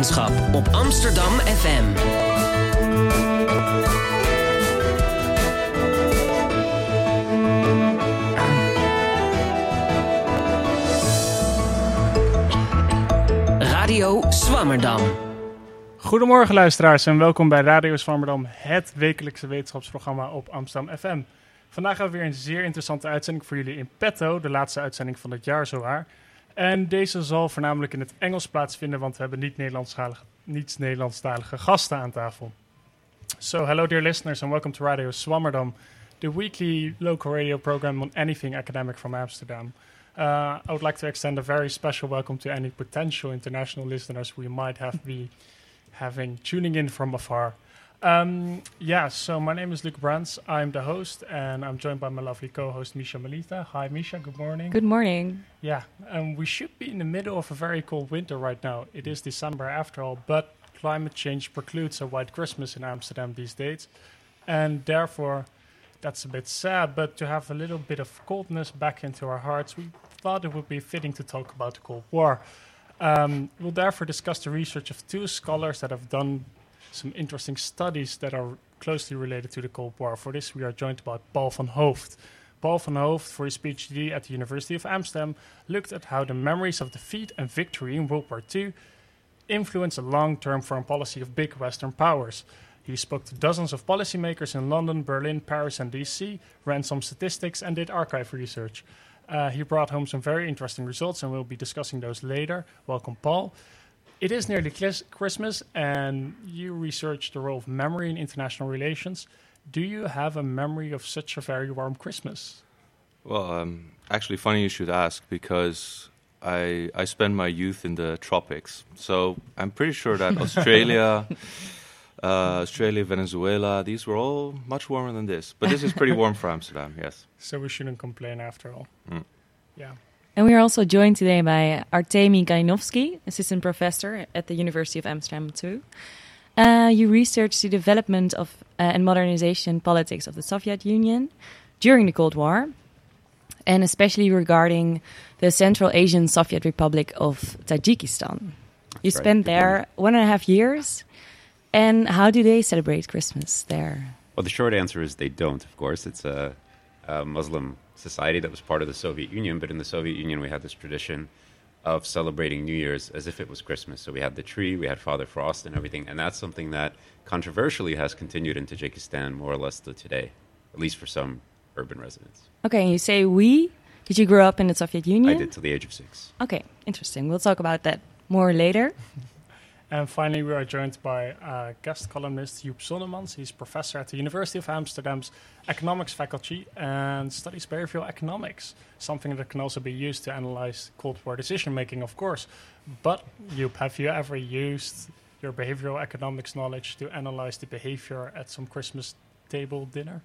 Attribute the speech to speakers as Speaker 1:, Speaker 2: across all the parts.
Speaker 1: wetenschap op Amsterdam FM. Radio Swammerdam.
Speaker 2: Goedemorgen luisteraars en welkom bij Radio Swammerdam, het wekelijkse wetenschapsprogramma op Amsterdam FM. Vandaag hebben we weer een zeer interessante uitzending voor jullie in petto, de laatste uitzending van het jaar zowaar. En deze zal voornamelijk in het Engels plaatsvinden, want we hebben niet Nederlandstalige, niet Nederlandstalige gasten aan tafel. So, hello dear listeners and welcome to Radio Swammerdam, the weekly local radio program on anything academic from Amsterdam. Uh, I would like to extend a very special welcome to any potential international listeners we might have be having tuning in from afar. Um, yeah, so my name is Luke Brands. I'm the host, and I'm joined by my lovely co-host Misha Melita. Hi, Misha. Good morning.
Speaker 3: Good morning.
Speaker 2: Yeah, um, we should be in the middle of a very cold winter right now. It is December after all, but climate change precludes a white Christmas in Amsterdam these days, and therefore that's a bit sad. But to have a little bit of coldness back into our hearts, we thought it would be fitting to talk about the Cold War. Um, we'll therefore discuss the research of two scholars that have done some interesting studies that are closely related to the Cold War. For this, we are joined by Paul van Hooft. Paul van Hooft, for his PhD at the University of Amsterdam, looked at how the memories of defeat and victory in World War II influence the long term foreign policy of big Western powers. He spoke to dozens of policymakers in London, Berlin, Paris, and DC, ran some statistics, and did archive research. Uh, he brought home some very interesting results, and we'll be discussing those later. Welcome, Paul. It is nearly Christmas, and you researched the role of memory in international relations. Do you have a memory of such a very warm Christmas?
Speaker 4: Well, um, actually, funny you should ask because I I spent my youth in the tropics, so I'm pretty sure that Australia, uh, Australia, Venezuela, these were all much warmer than this. But this is pretty warm for Amsterdam, yes.
Speaker 2: So we shouldn't complain after all.
Speaker 4: Mm.
Speaker 2: Yeah.
Speaker 3: And we are also joined today by Artemi Kalinovsky, assistant professor at the University of Amsterdam too. Uh, you researched the development of uh, and modernization politics of the Soviet Union during the Cold War, and especially regarding the Central Asian Soviet Republic of Tajikistan. You
Speaker 5: right.
Speaker 3: spent there one and a half years. And how do they celebrate Christmas there?
Speaker 5: Well, the short answer is they don't, of course. It's a, a Muslim society that was part of the Soviet Union, but in the Soviet Union, we had this tradition of celebrating New Year's as if it was Christmas. So we had the tree, we had Father Frost, and everything. And that's something that controversially has continued in Tajikistan more or less to today, at least for some urban residents.
Speaker 3: Okay, and you say we. Did you grow up in the Soviet Union?
Speaker 5: I did till the age of six.
Speaker 3: Okay, interesting. We'll talk about that more later.
Speaker 2: And finally, we are joined by uh, guest columnist Joep Sonnemans. He's professor at the University of Amsterdam's economics faculty and studies behavioral economics, something that can also be used to analyze Cold War decision making, of course. But, Joep, have you ever used your behavioral economics knowledge to analyze the behavior at some Christmas table dinner?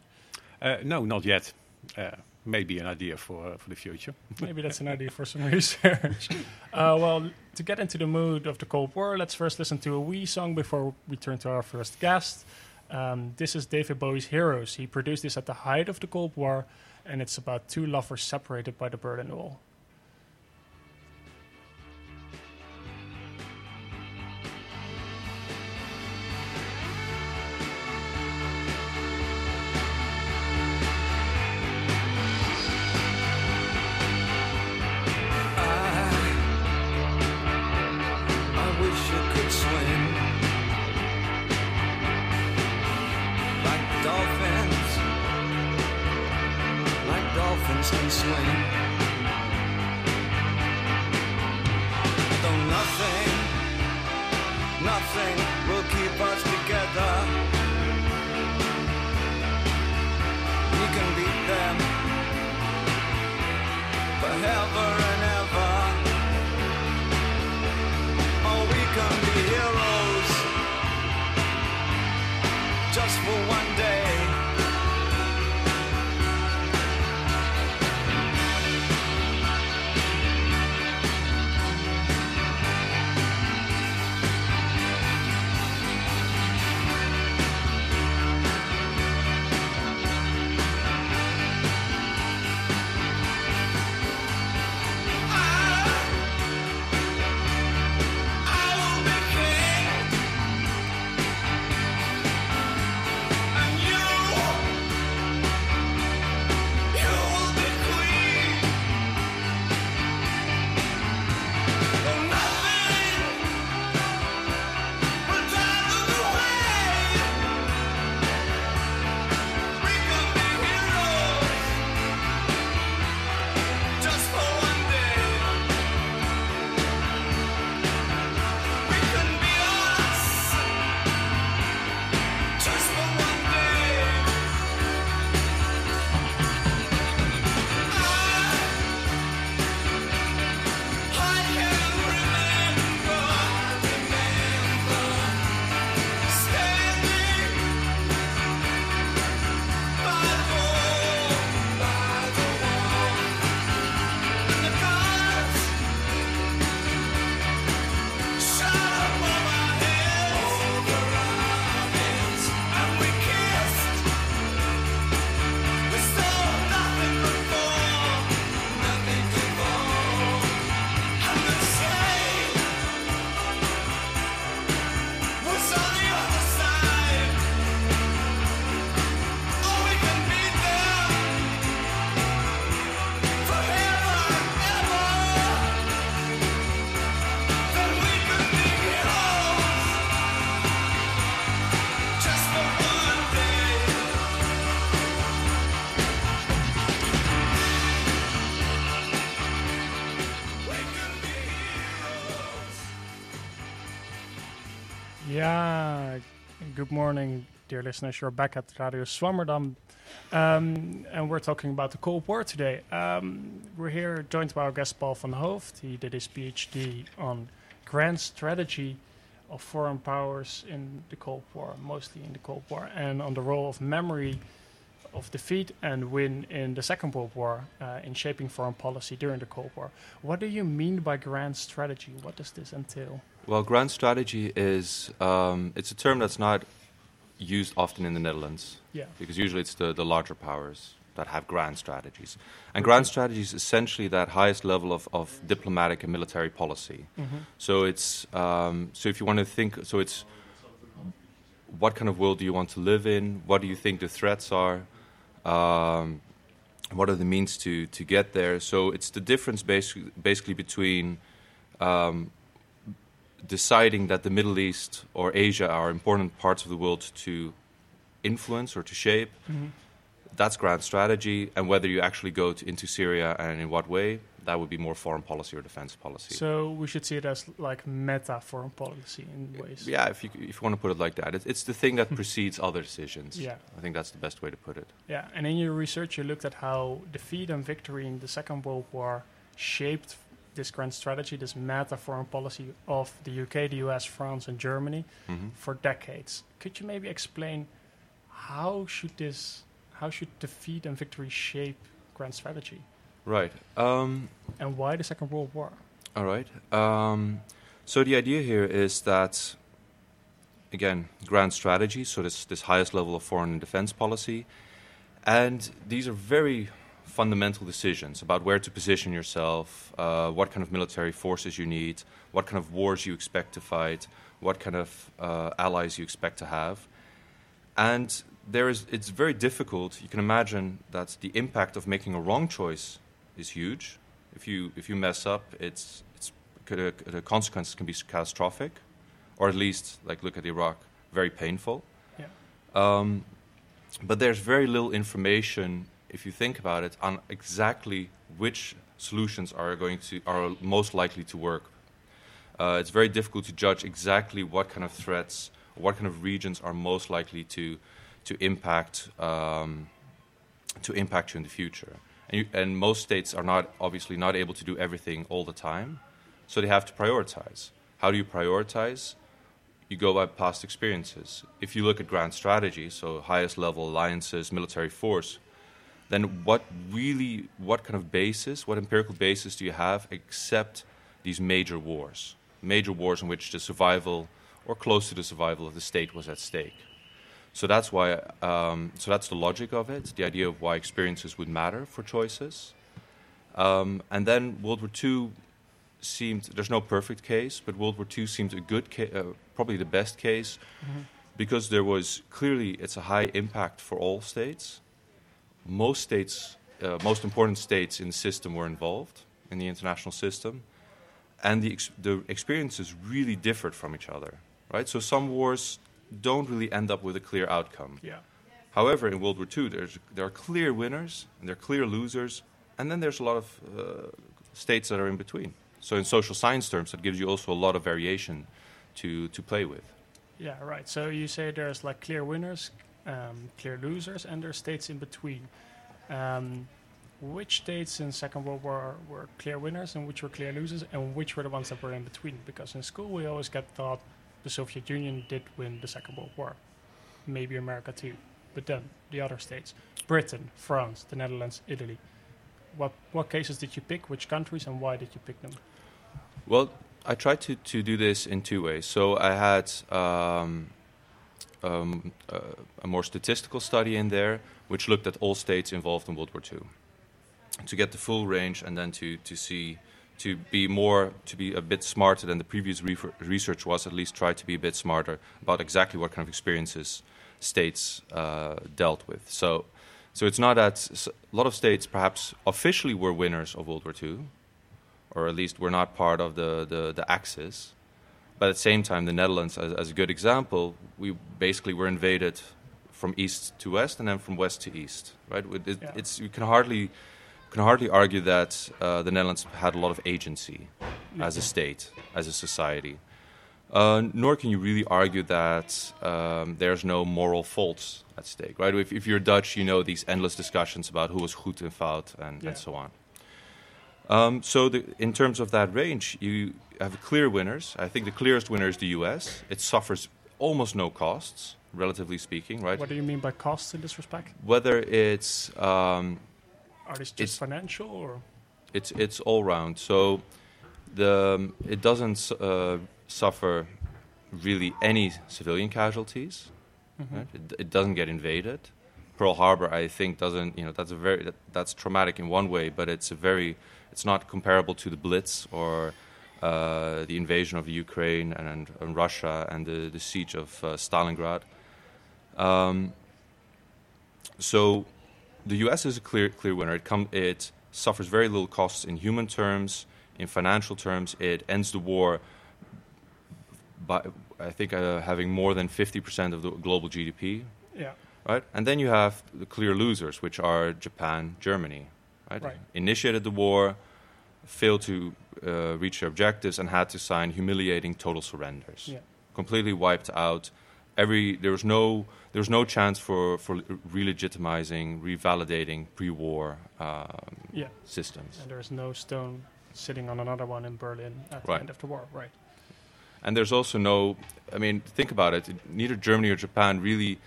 Speaker 6: Uh, no, not yet. Uh, maybe an idea for uh, for the future.
Speaker 2: Maybe that's an idea for some research. Uh, well, to get into the mood of the Cold War, let's first listen to a wee song before we turn to our first guest. Um, this is David Bowie's Heroes. He produced this at the height of the Cold War, and it's about two lovers separated by the Berlin Wall. Good morning, dear listeners. You're back at Radio Swammerdam, um, and we're talking about the Cold War today. Um, we're here joined by our guest Paul van Hooft. He did his PhD on grand strategy of foreign powers in the Cold War, mostly in the Cold War, and on the role of memory of defeat and win in the Second World War uh, in shaping foreign policy during the Cold War. What do you mean by grand strategy? What does this entail?
Speaker 4: Well, grand strategy is um, it's a term that's not used often in the Netherlands
Speaker 2: Yeah.
Speaker 4: because usually it's the, the larger powers that have grand strategies. And grand strategy is essentially that highest level of, of diplomatic and military policy. So it's um, so if you want to think, so it's what kind of world do you want to live in? What do you think the threats are? Um, what are the means to, to get there? So it's the difference basically, basically between um, deciding that the Middle East or Asia are important parts of the world to influence or to shape. Mm-hmm. That's grand strategy, and whether you actually go to, into Syria and in what way, that would be more foreign policy or defense policy.
Speaker 2: So we should see it as like meta foreign policy in ways.
Speaker 4: yeah, if you if you want to put it like that, it's, it's the thing that precedes other decisions.
Speaker 2: Yeah.
Speaker 4: I think that's the best way to put it.
Speaker 2: Yeah, and in your research, you looked at how defeat and victory in the Second World War shaped this grand strategy, this meta foreign policy of the UK, the US, France, and Germany
Speaker 4: Mhm.
Speaker 2: for decades. Could you maybe explain how should this, how should defeat and victory shape grand strategy,
Speaker 4: Right. Um,
Speaker 2: and why the Second World War?
Speaker 4: All right. Um, so the idea here is that, again, grand strategy. So this this highest level of foreign and defense policy, and these are very fundamental decisions about where to position yourself, uh, what kind of military forces you need, what kind of wars you expect to fight, what kind of uh, allies you expect to have, and there is it's very difficult. You can imagine that the impact of making a wrong choice is huge. If you if you mess up, it's it's could, uh, the consequences can be catastrophic, or at least like look at Iraq, very painful.
Speaker 2: Yeah.
Speaker 4: Um, but there's very little information, if you think about it, on exactly which solutions are going to are most likely to work. Uh, it's very difficult to judge exactly what kind of threats, what kind of regions are most likely to to impact um, to impact you in the future. And, you, and most states are not obviously not able to do everything all the time, so they have to prioritize. How do you prioritize? You go by past experiences. If you look at grand strategy, so highest level alliances, military force, then what really, what kind of basis, what empirical basis do you have except these major wars? Major wars in which the survival or close to the survival of the state was at stake. So that's why. Um, so that's the logic of it. The idea of why experiences would matter for choices. Um, and then World War II seemed. There's no perfect case, but World War II seemed a good, ca- uh, probably the best case, because there was clearly it's a high impact for all states. Most states, uh, most important states in the system were involved in the international system, and the ex- the experiences really differed from each other. Right. So some wars don't really end up with a clear outcome.
Speaker 2: Yeah.
Speaker 4: However, in World War II, there's, there are clear winners and there are clear losers, and then there's a lot of uh, states that are in between. So, in social science terms, that gives you also a lot of variation to, to play with.
Speaker 2: Yeah, right. So you say there's like clear winners, um, clear losers, and there's states in between. Um, which states in Second World War were clear winners and which were clear losers, and which were the ones that were in between? Because in school we always get taught the Soviet Union did win the Second World War, maybe America too, but then the other states, Britain, France, the Netherlands, Italy. What what cases did you pick? Which countries and why did you pick them?
Speaker 4: Well, I tried to, to do this in two ways. So, I had um, um, uh, a more statistical study in there, which looked at all states involved in World War II to get the full range and then to, to see to be more to be a bit smarter than the previous research was at least try to be a bit smarter about exactly what kind of experiences states uh, dealt with. So so it's not that a lot of states perhaps officially were winners of World War II or at least were not part of the, the, the axis but at the same time the Netherlands as, as a good example we basically were invaded from east to west and then from west to east right With it,
Speaker 2: Yeah.
Speaker 4: it's you can hardly can hardly argue that uh, the Netherlands had a lot of agency as a state, as a society. Uh, nor can you really argue that um, there's no moral faults at stake, right? If, if you're Dutch, you know these endless discussions about who was goed and fout and,
Speaker 2: Yeah.
Speaker 4: and so on. Um, so, the, in terms of that range, you have clear winners. I think the clearest winner is the U.S. It suffers almost no costs, relatively speaking, right?
Speaker 2: What do you mean by costs in this respect?
Speaker 4: Whether it's um,
Speaker 2: Are these just
Speaker 4: It's-
Speaker 2: financial or?
Speaker 4: it's it's all round. So the um, it doesn't uh, suffer really any civilian casualties.
Speaker 2: Mhm.
Speaker 4: Right? It, it doesn't get invaded. Pearl Harbor, I think, doesn't. You know, that's a very that, that's traumatic in one way, but it's a very it's not comparable to the Blitz or uh, the invasion of Ukraine and, and, and Russia and the, the siege of uh, Stalingrad. Um, so the U.S. is a clear clear winner. It come it suffers very little costs in human terms, in financial terms. It ends the war by I think uh, having more than fifty percent of the global GDP,
Speaker 2: Yeah.
Speaker 4: Right? And then you have the clear losers, which are Japan, Germany, right?
Speaker 2: Right.
Speaker 4: Initiated the war, failed to uh, reach their objectives, and had to sign humiliating total surrenders
Speaker 2: Yeah.
Speaker 4: completely wiped out. Every there was no there was no chance for for re-legitimizing, revalidating pre-war um,
Speaker 2: Yeah.
Speaker 4: systems.
Speaker 2: And there's no stone sitting on another one in Berlin at the end of the war, right?
Speaker 4: And there's also no. I mean, think about it. Neither Germany or Japan really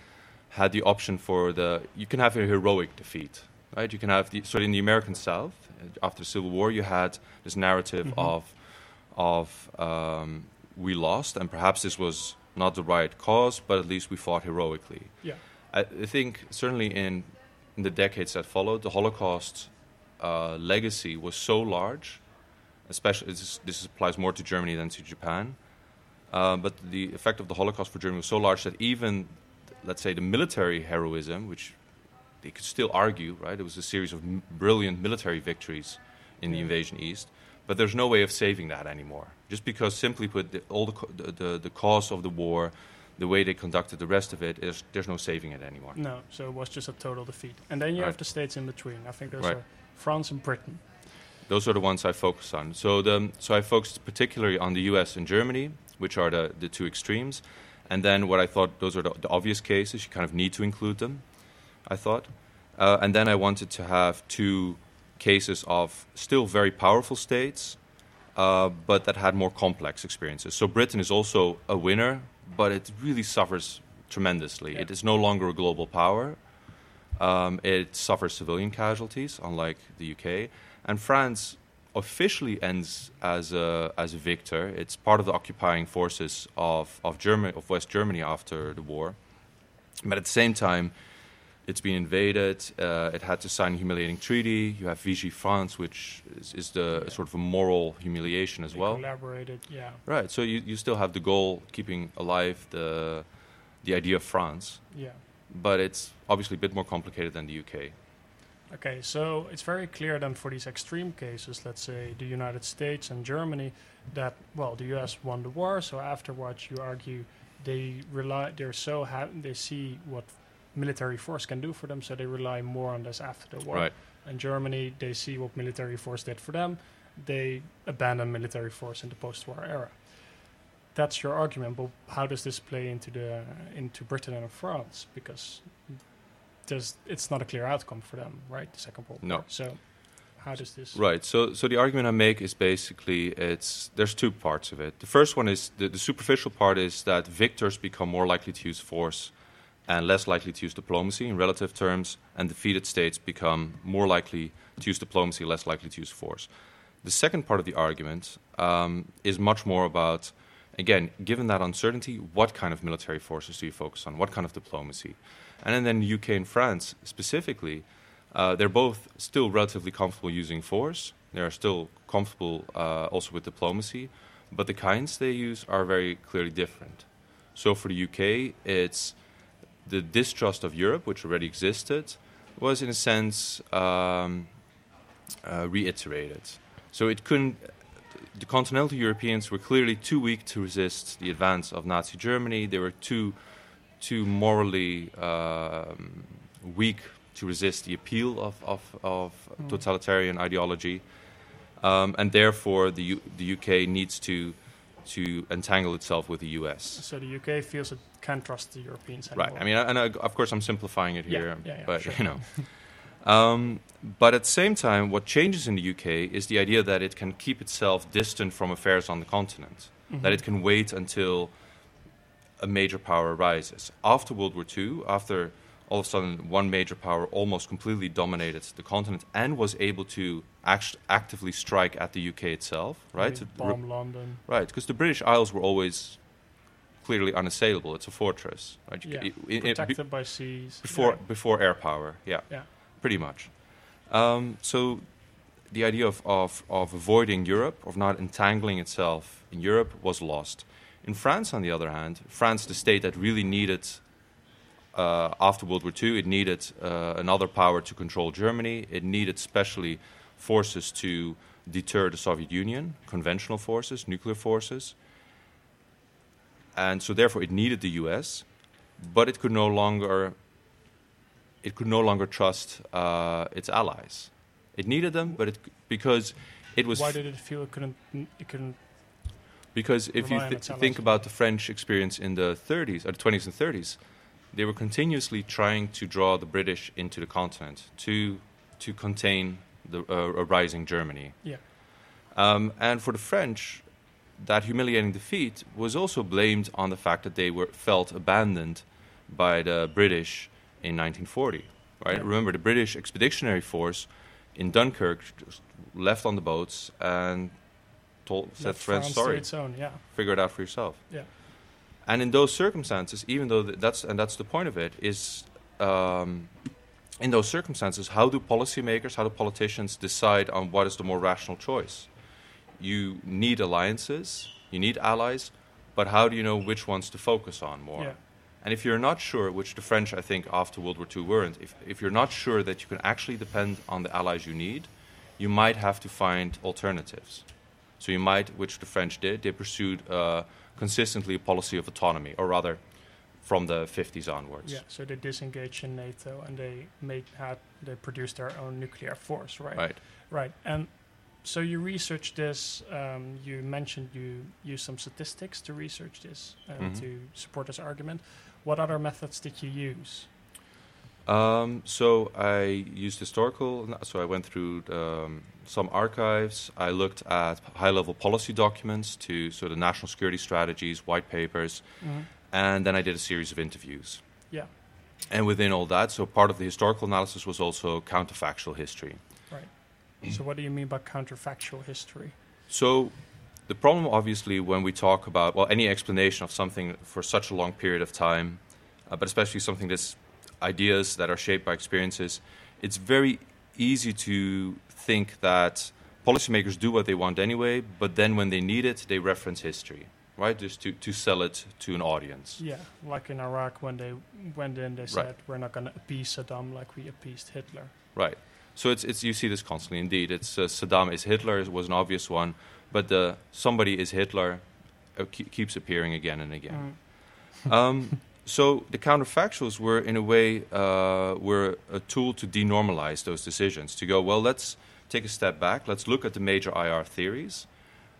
Speaker 4: had the option for the. You can have a heroic defeat, right? You can have the. So in the American South, uh, after the Civil War, you had this narrative
Speaker 2: Mhm.
Speaker 4: of, of um, we lost, and perhaps this was not the right cause, but at least we fought heroically.
Speaker 2: Yeah.
Speaker 4: I, I think certainly in, in the decades that followed, the Holocaust uh, legacy was so large, especially this, this applies more to Germany than to Japan. Uh, but the effect of the Holocaust for Germany was so large that even, let's say, the military heroism, which they could still argue, right? It was a series of m- brilliant military victories in the invasion east. But there's no way of saving that anymore. Just because, simply put, the, all the, co- the, the, the cause of the war, the way they conducted the rest of it, is there's no saving it anymore.
Speaker 2: No, so it was just a total defeat. And then you have the states in between. I think those
Speaker 4: Right.
Speaker 2: are France and Britain.
Speaker 4: Those are the ones I focus on. So the so I focused particularly on the U.S. and Germany, which are the, the two extremes, and then what I thought those are the, the obvious cases. You kind of need to include them. I thought, uh, and then I wanted to have two cases of still very powerful states, uh, but that had more complex experiences. So Britain is also a winner, but it really suffers tremendously.
Speaker 2: Yeah.
Speaker 4: It is no longer a global power. Um, it suffers civilian casualties, unlike the UK. And France officially ends as a, as a victor. It's part of the occupying forces of, of, Germany, of West Germany after the war. But at the same time, it's been invaded. Uh, it had to sign a humiliating treaty. You have Vichy France, which is, is the
Speaker 2: Yeah.
Speaker 4: sort of a moral humiliation as
Speaker 2: They
Speaker 4: well.
Speaker 2: collaborated, yeah.
Speaker 4: Right. So you, you still have the goal keeping alive the the idea of France,
Speaker 2: Yeah.
Speaker 4: but it's obviously a bit more complicated than the UK.
Speaker 2: Okay, so it's very clear then for these extreme cases, let's say the United States and Germany, that well, the U.S. won the war. So afterwards, you argue they rely, they're so they see what military force can do for them, so they rely more on this after the war.
Speaker 4: Right.
Speaker 2: And Germany, they see what military force did for them, they abandon military force in the post-war era. That's your argument, but how does this play into the into Britain and France? Because there's it's not a clear outcome for them, right? The Second World
Speaker 4: No.
Speaker 2: War. So how does this?
Speaker 4: Right. So, so the argument I make is basically it's there's two parts of it. The first one is the, the superficial part is that victors become more likely to use force and less likely to use diplomacy in relative terms, and defeated states become more likely to use diplomacy, less likely to use force. The second part of the argument um, is much more about, again, given that uncertainty, what kind of military forces do you focus on? What kind of diplomacy? And then the UK and France specifically, uh, they're both still relatively comfortable using force. They are still comfortable uh, also with diplomacy, but the kinds they use are very clearly different. So for the UK, it's the distrust of Europe, which already existed, was in a sense um, uh, reiterated. So it couldn't. The continental Europeans were clearly too weak to resist the advance of Nazi Germany. They were too, too morally um, weak to resist the appeal of, of, of
Speaker 2: Mm.
Speaker 4: totalitarian ideology. Um, and therefore, the, U- the UK needs to to entangle itself with the U.S.
Speaker 2: So the UK feels it can't trust the Europeans anymore.
Speaker 4: Right. I mean, and I, of course, I'm simplifying it
Speaker 2: Yeah,
Speaker 4: here,
Speaker 2: yeah, yeah,
Speaker 4: but
Speaker 2: sure.
Speaker 4: you know. um, but at the same time, what changes in the UK is the idea that it can keep itself distant from affairs on the continent,
Speaker 2: Mm-hmm.
Speaker 4: that it can wait until a major power arises. After World War II, after all of a sudden one major power almost completely dominated the continent and was able to act- actively strike at the UK itself, right?
Speaker 2: Maybe
Speaker 4: To re-
Speaker 2: bomb London.
Speaker 4: Right, because the British Isles were always clearly unassailable. It's a fortress, right? You
Speaker 2: Yeah.
Speaker 4: ca- i- i- i- be-
Speaker 2: Protected by seas.
Speaker 4: before
Speaker 2: Yeah.
Speaker 4: before air power, yeah,
Speaker 2: Yeah.
Speaker 4: Pretty much. Um, so the idea of, of of avoiding Europe, of not entangling itself in Europe, was lost. In France, on the other hand, France, the state that really needed. Uh, after World War II, it needed uh, another power to control Germany. It needed specially forces to deter the Soviet Union, conventional forces, nuclear forces. And so therefore it needed the US, but it could no longer it could no longer trust uh, its allies. It needed them, but it because it was
Speaker 2: Why did it feel it couldn't? It couldn't.
Speaker 4: because if you th- think about the French experience in the 30s or the 20s and 30s, they were continuously trying to draw the British into the continent to to contain the uh, a rising Germany.
Speaker 2: Yeah.
Speaker 4: Um, and for the French, that humiliating defeat was also blamed on the fact that they were felt abandoned by the British in 1940. Right?
Speaker 2: Yeah.
Speaker 4: Remember, the British Expeditionary Force in Dunkirk left on the boats and told, said, "France,
Speaker 2: France
Speaker 4: sorry,
Speaker 2: its own. Yeah.
Speaker 4: figure it out for yourself."
Speaker 2: Yeah.
Speaker 4: And in those circumstances, even though that's and that's the point of it is. Um, in those circumstances, how do policymakers, how do politicians decide on what is the more rational choice? You need alliances, you need allies, but how do you know which ones to focus on more?
Speaker 2: Yeah.
Speaker 4: And if you're not sure, which the French, I think, after World War II weren't, if, if you're not sure that you can actually depend on the allies you need, you might have to find alternatives. So you might, which the French did, they pursued uh, consistently a policy of autonomy, or rather, from the 50s onwards.
Speaker 2: Yeah. So they disengaged in NATO and they made had they produced their own nuclear force. Right.
Speaker 4: Right.
Speaker 2: Right. And so you researched this. Um, you mentioned you used some statistics to research this uh,
Speaker 4: Mhm.
Speaker 2: to support this argument. What other methods did you use?
Speaker 4: Um, so I used historical. So I went through um, some archives. I looked at high-level policy documents to sort of national security strategies, white papers, and then I did a series of interviews.
Speaker 2: Yeah.
Speaker 4: And within all that, so part of the historical analysis was also counterfactual history.
Speaker 2: Right. so what do you mean by counterfactual history?
Speaker 4: So the problem, obviously, when we talk about well, any explanation of something for such a long period of time, uh, but especially something that's ideas that are shaped by experiences, it's very easy to think that policymakers do what they want anyway, but then when they need it, they reference history, right? Just to, to sell it to an audience.
Speaker 2: Yeah, like in Iraq when they went in, they said we're not going to appease Saddam like we appeased Hitler.
Speaker 4: Right. So it's, it's you see this constantly. Indeed, it's uh, Saddam is Hitler it was an obvious one, but the somebody is Hitler uh, ke- keeps appearing again and again. um, so the counterfactuals were, in a way, uh, were a tool to denormalize those decisions. To go, well, let's take a step back. Let's look at the major IR theories,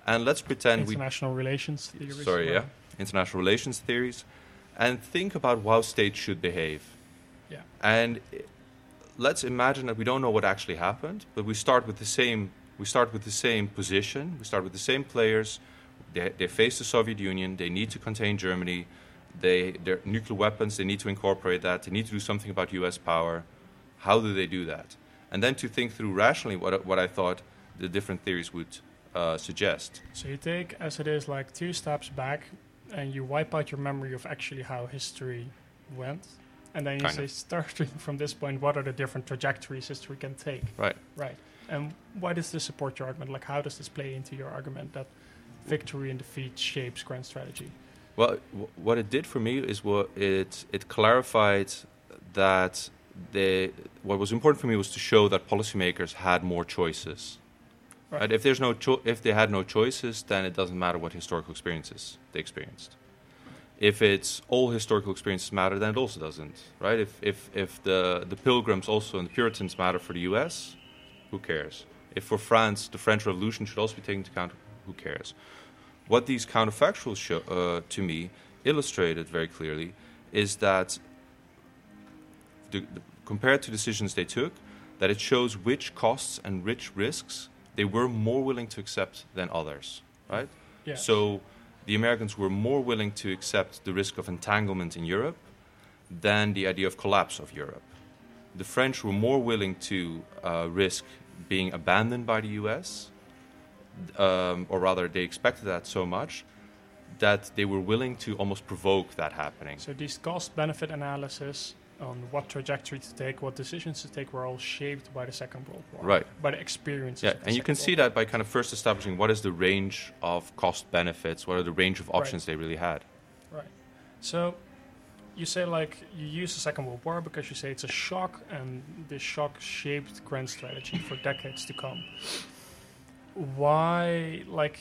Speaker 4: and let's pretend we
Speaker 2: International relations theories.
Speaker 4: sorry, yeah, international relations theories, and think about how states should behave.
Speaker 2: Yeah.
Speaker 4: And i- let's imagine that we don't know what actually happened, but we start with the same. We start with the same position. We start with the same players. They, they face the Soviet Union. They need to contain Germany. They their nuclear weapons. They need to incorporate that. They need to do something about U.S. power. How do they do that? And then to think through rationally what I- what I thought the different theories would uh, suggest.
Speaker 2: So you take, as it is, like two steps back, and you wipe out your memory of actually how history went, and then you
Speaker 4: Kind
Speaker 2: say,
Speaker 4: of.
Speaker 2: starting from this point, what are the different trajectories history can take?
Speaker 4: Right.
Speaker 2: Right. And why does this support your argument? Like, how does this play into your argument that victory and defeat shapes grand strategy?
Speaker 4: Well, w- what it did for me is what it it clarified that the what was important for me was to show that policymakers had more choices.
Speaker 2: Right.
Speaker 4: Right. If there's no cho- if they had no choices, then it doesn't matter what historical experiences they experienced. If it's all historical experiences matter, then it also doesn't. Right. If if if the the Pilgrims also and the Puritans matter for the U.S., who cares? If for France the French Revolution should also be taken into account, who cares? what these counterfactuals show uh, to me illustrated very clearly is that the, the, compared to decisions they took, that it shows which costs and which risks they were more willing to accept than others, right?
Speaker 2: Yeah.
Speaker 4: So the Americans were more willing to accept the risk of entanglement in Europe than the idea of collapse of Europe. The French were more willing to uh, risk being abandoned by the US, um, or rather, they expected that so much that they were willing to almost provoke that happening.
Speaker 2: So these cost-benefit analysis on what trajectory to take, what decisions to take, were all shaped by the Second World War,
Speaker 4: Right.
Speaker 2: By the experiences.
Speaker 4: Yeah,
Speaker 2: the
Speaker 4: and you can
Speaker 2: Second
Speaker 4: see
Speaker 2: World
Speaker 4: that by kind of first establishing what is the range of cost benefits, what are the range of options they really had.
Speaker 2: Right. So you say like you use the Second World War because you say it's a shock, and this shock shaped grand strategy for decades to come. Why, like,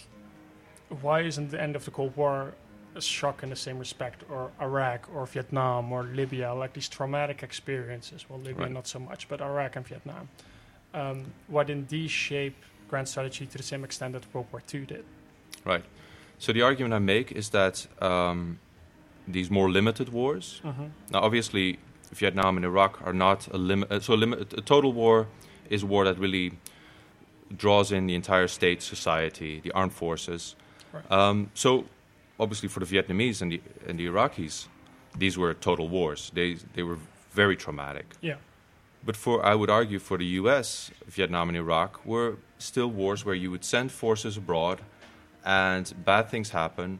Speaker 2: why isn't the end of the Cold War a shock in the same respect, or Iraq, or Vietnam, or Libya, like these traumatic experiences? Well, Libya
Speaker 4: Right.
Speaker 2: not so much, but Iraq and Vietnam. Um, why didn't these shape grand strategy to the same extent that World War II did?
Speaker 4: Right. So the argument I make is that um, these more limited wars. Now, obviously, Vietnam and Iraq are not a limit. Uh, so, a, limit, a total war is a war that really draws in the entire state, society, the armed forces.
Speaker 2: Right.
Speaker 4: Um, so, obviously, for the Vietnamese and the and the Iraqis, these were total wars. They they were very traumatic.
Speaker 2: Yeah.
Speaker 4: But for I would argue for the U.S., Vietnam and Iraq were still wars where you would send forces abroad, and bad things happen,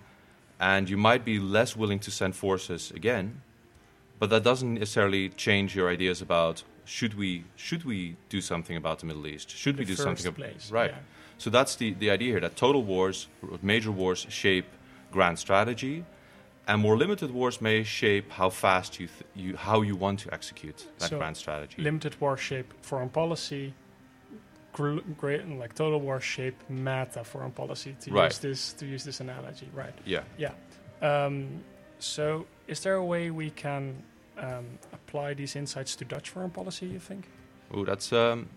Speaker 4: and you might be less willing to send forces again. But that doesn't necessarily change your ideas about should we should we do something about the Middle East? Should we
Speaker 2: The
Speaker 4: do something about
Speaker 2: place,
Speaker 4: right?
Speaker 2: yeah.
Speaker 4: So that's the the idea here that total wars, major wars, shape grand strategy. And more limited wars may shape how fast you, th- you how you want to execute that
Speaker 2: So,
Speaker 4: grand strategy.
Speaker 2: limited war shape foreign policy, great like total war shape meta foreign policy to
Speaker 4: Right.
Speaker 2: use this to use this analogy, right?
Speaker 4: yeah.
Speaker 2: Yeah. Um, so, is there a way we can um, apply these insights to Dutch foreign policy? You think?
Speaker 4: Oh, that's um,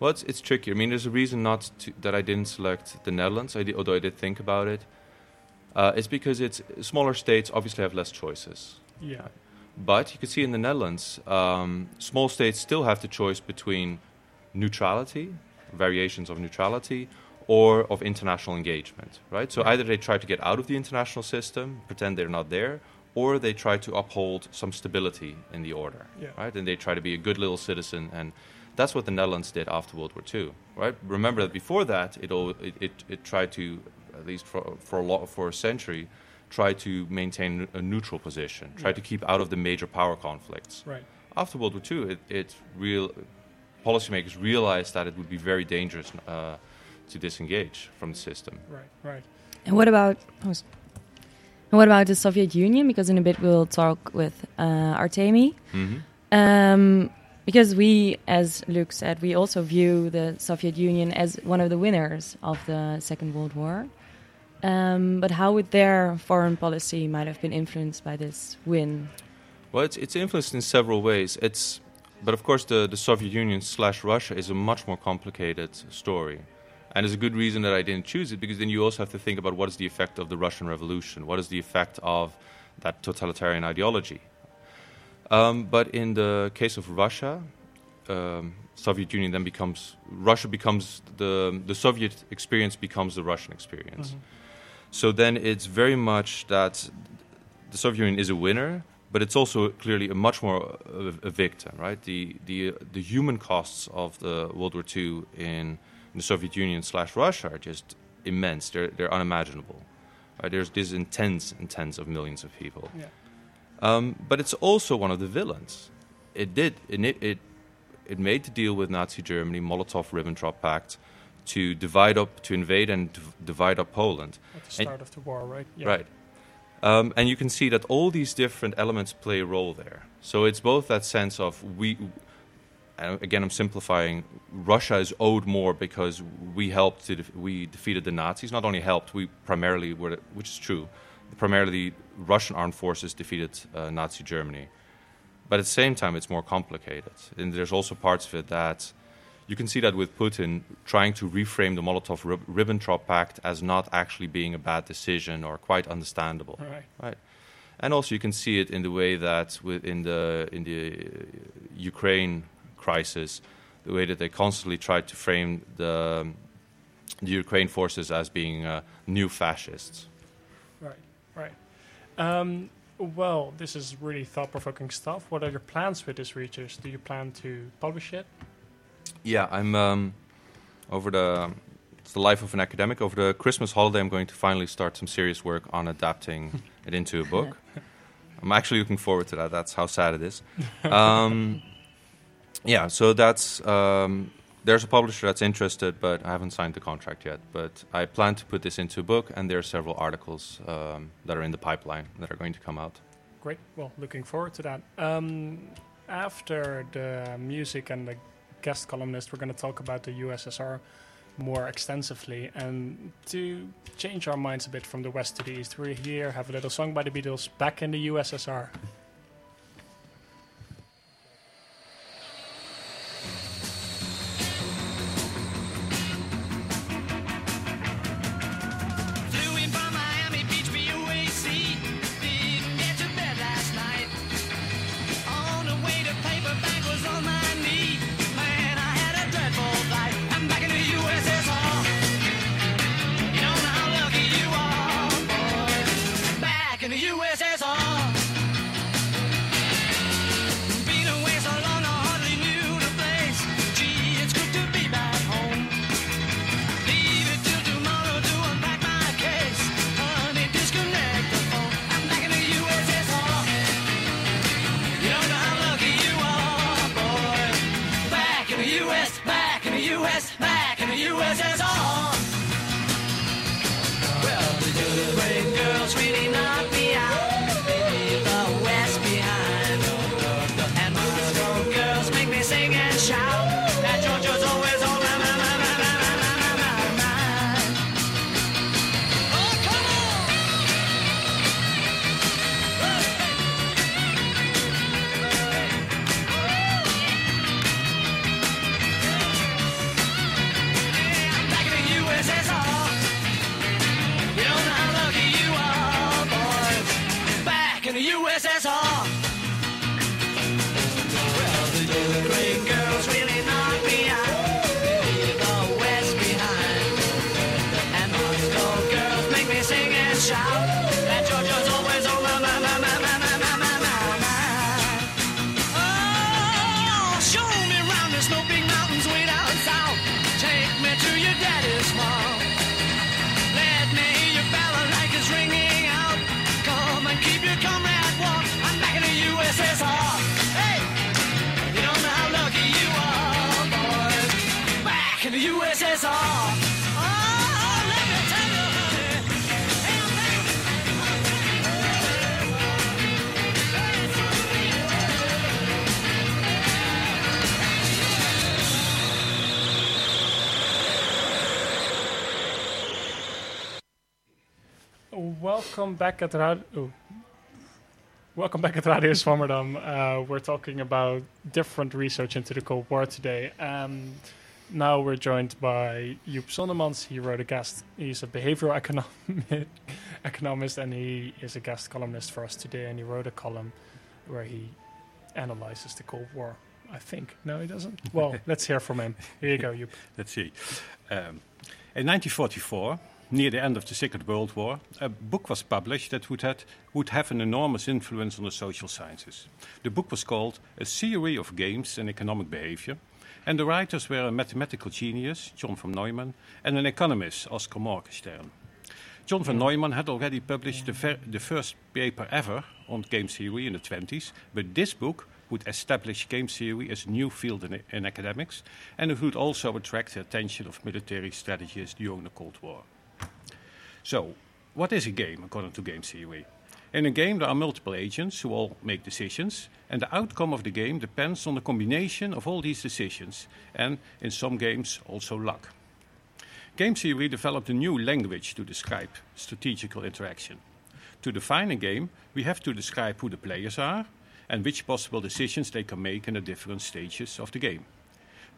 Speaker 4: well, it's, it's tricky. I mean, there's a reason not to, that I didn't select the Netherlands, I did, although I did think about it. Uh, it's because it's smaller states obviously have less choices.
Speaker 2: Yeah.
Speaker 4: But you can see in the Netherlands, um, small states still have the choice between neutrality, variations of neutrality, or of international engagement, right? So either they try to get out of the international system, pretend they're not there, or they try to uphold some stability in the order,
Speaker 2: Yeah.
Speaker 4: right? And they try to be a good little citizen, and that's what the Netherlands did after World War II, right? Remember that before that, it all, it, it, it tried to, at least for for a lot for a century, try to maintain a neutral position, try
Speaker 2: Yeah.
Speaker 4: to keep out of the major power conflicts.
Speaker 2: Right.
Speaker 4: After World War II, it, it real policymakers realized that it would be very dangerous uh, to disengage from the system.
Speaker 2: Right. Right.
Speaker 3: And what about oh, and what about the Soviet Union? Because in a bit we'll talk with uh, Artemi.
Speaker 4: Mm-hmm.
Speaker 3: Um, because we, as Luke said, we also view the Soviet Union as one of the winners of the Second World War. Um, but how would their foreign policy might have been influenced by this win?
Speaker 4: Well, it's, it's influenced in several ways. It's, but of course, the, the Soviet Union slash Russia is a much more complicated story. And there's a good reason that I didn't choose it because then you also have to think about what is the effect of the Russian Revolution, what is the effect of that totalitarian ideology. Um, but in the case of Russia, um, Soviet Union then becomes Russia becomes the the Soviet experience becomes the Russian experience.
Speaker 2: Mhm.
Speaker 4: So then it's very much that the Soviet Union is a winner, but it's also clearly a much more a, a victim, right? The the the human costs of the World War II in, in the Soviet Union slash Russia are just immense. They're they're unimaginable. Right? There's this tens and tens of millions of people.
Speaker 2: Yeah.
Speaker 4: Um, but it's also one of the villains. It did it it, it made the deal with Nazi Germany, Molotov-Ribbentrop Pact, to divide up, to invade and div- divide up Poland.
Speaker 2: At the start of the war, right? Yeah.
Speaker 4: Right. Um, and you can see that all these different elements play a role there. So it's both that sense of we, again, I'm simplifying. Russia is owed more because we helped to def- we defeated the Nazis. Not only helped, we primarily were, which is true, primarily Russian armed forces defeated uh, Nazi Germany. But at the same time, it's more complicated, and there's also parts of it that you can see that with Putin trying to reframe the Molotov Ribbentrop Pact as not actually being a bad decision or quite understandable.
Speaker 7: Right.
Speaker 4: Right. And also, you can see it in the way that in the in the uh, Ukraine crisis, the way that they constantly tried to frame the the Ukraine forces as being uh, new fascists.
Speaker 7: Right. Right. Um, well, this is really thought-provoking stuff. What are your plans with this research? Do you plan to publish it?
Speaker 4: Yeah, I'm um, over the it's the life of an academic. Over the Christmas holiday, I'm going to finally start some serious work on adapting it into a book. I'm actually looking forward to that. That's how sad it is. Um, yeah, so that's um, there's a publisher that's interested, but I haven't signed the contract yet. But I plan to put this into a book, and there are several articles um, that are in the pipeline that are going to come out.
Speaker 7: Great. Well, looking forward to that. Um, after the music and the guest columnist, we're going to talk about the USSR more extensively. And to change our minds a bit from the west to the east, we're here, have a little song by the Beatles, Back in the USSR. passes on. Well, the good way girls really Welcome back at Radio. Welcome back at Radio Swammerdam. Uh, we're talking about different research into the Cold War today. Um, now we're joined by Joep Sonnemans. He wrote a guest. He's a behavioral economic economist, and he is a guest columnist for us today. And he wrote a column where he analyzes the Cold War. I think. No, he doesn't. Well, let's hear from him. Here you go, Joep.
Speaker 6: Let's see. Um, in 1944 near the end of the Second World War, a book was published that would, had, would have an enormous influence on the social sciences. The book was called A Theory of Games and Economic Behavior, and the writers were a mathematical genius, John von Neumann, and an economist, Oskar Morgenstern. John von Neumann had already published the, the first paper ever on game theory in the 20s, but this book would establish game theory as a new field in, in academics, and it would also attract the attention of military strategists during the Cold War. So, what is a game according to game theory? In a game, there are multiple agents who all make decisions, and the outcome of the game depends on the combination of all these decisions, and in some games, also luck. Game theory developed a new language to describe strategical interaction. To define a game, we have to describe who the players are and which possible decisions they can make in the different stages of the game.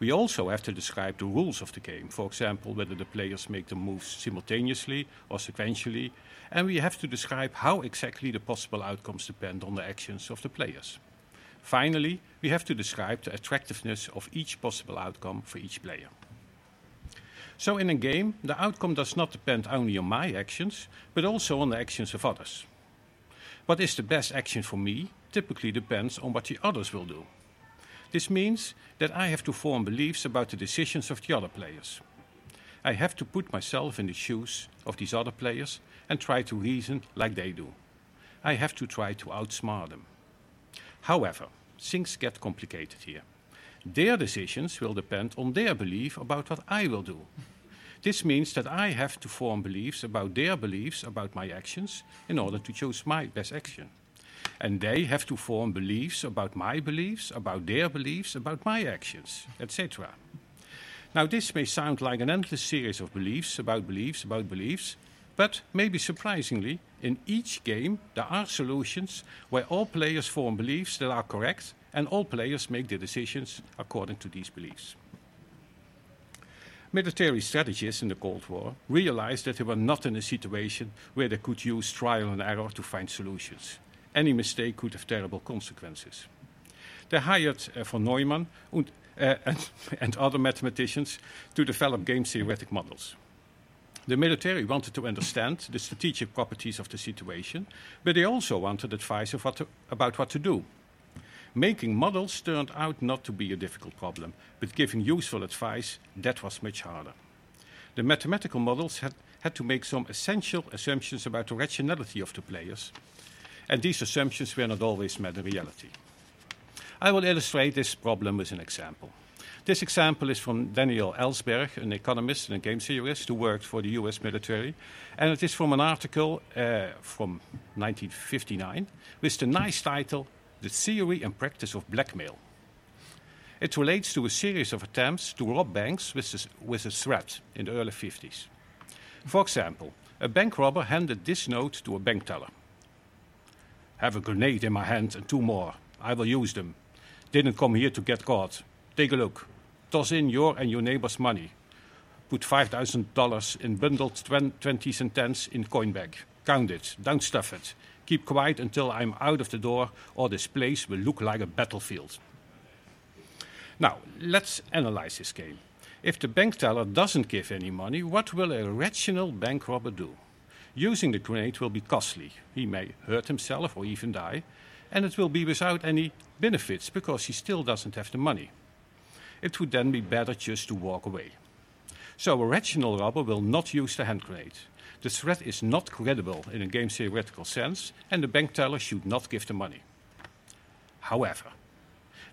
Speaker 6: We also have to describe the rules of the game, for example, whether the players make the moves simultaneously or sequentially, and we have to describe how exactly the possible outcomes depend on the actions of the players. Finally, we have to describe the attractiveness of each possible outcome for each player. So, in a game, the outcome does not depend only on my actions, but also on the actions of others. What is the best action for me typically depends on what the others will do. This means that I have to form beliefs about the decisions of the other players. I have to put myself in the shoes of these other players and try to reason like they do. I have to try to outsmart them. However, things get complicated here. Their decisions will depend on their belief about what I will do. This means that I have to form beliefs about their beliefs about my actions in order to choose my best action. And they have to form beliefs about my beliefs, about their beliefs, about my actions, etc. Now, this may sound like an endless series of beliefs about beliefs about beliefs, but maybe surprisingly, in each game there are solutions where all players form beliefs that are correct and all players make their decisions according to these beliefs. Military strategists in the Cold War realized that they were not in a situation where they could use trial and error to find solutions. Any mistake could have terrible consequences. They hired uh, von Neumann and, and, and other mathematicians to develop game theoretic models. The military wanted to understand the strategic properties of the situation, but they also wanted advice what to, about what to do. Making models turned out not to be a difficult problem, but giving useful advice, that was much harder. The mathematical models had, had to make some essential assumptions about the rationality of the players, and these assumptions were not always met in reality. I will illustrate this problem with an example. This example is from Daniel Ellsberg, an economist and a game theorist who worked for the US military. And it is from an article uh, from 1959 with the nice title The Theory and Practice of Blackmail. It relates to a series of attempts to rob banks with a, with a threat in the early 50s. For example, a bank robber handed this note to a bank teller Have a grenade in my hand and two more. I will use them. Didn't come here to get caught. Take a look. Toss in your and your neighbor's money. Put $5,000 in bundled 20s and 10s in coin bag. Count it. Don't stuff it. Keep quiet until I'm out of the door, or this place will look like a battlefield. Now, let's analyze this game. If the bank teller doesn't give any money, what will a rational bank robber do? Using the grenade will be costly. He may hurt himself or even die, and it will be without any benefits because he still doesn't have the money. It would then be better just to walk away. So a rational robber will not use the hand grenade. The threat is not credible in a game theoretical sense, and the bank teller should not give the money. However,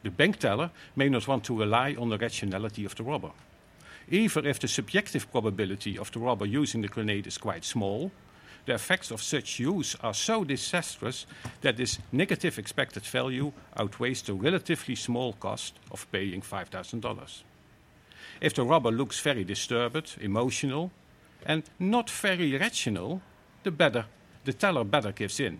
Speaker 6: the bank teller may not want to rely on the rationality of the robber. Even if the subjective probability of the robber using the grenade is quite small, the effects of such use are so disastrous that this negative expected value outweighs the relatively small cost of paying $5,000. If the robber looks very disturbed, emotional, and not very rational, the, better, the teller better gives in.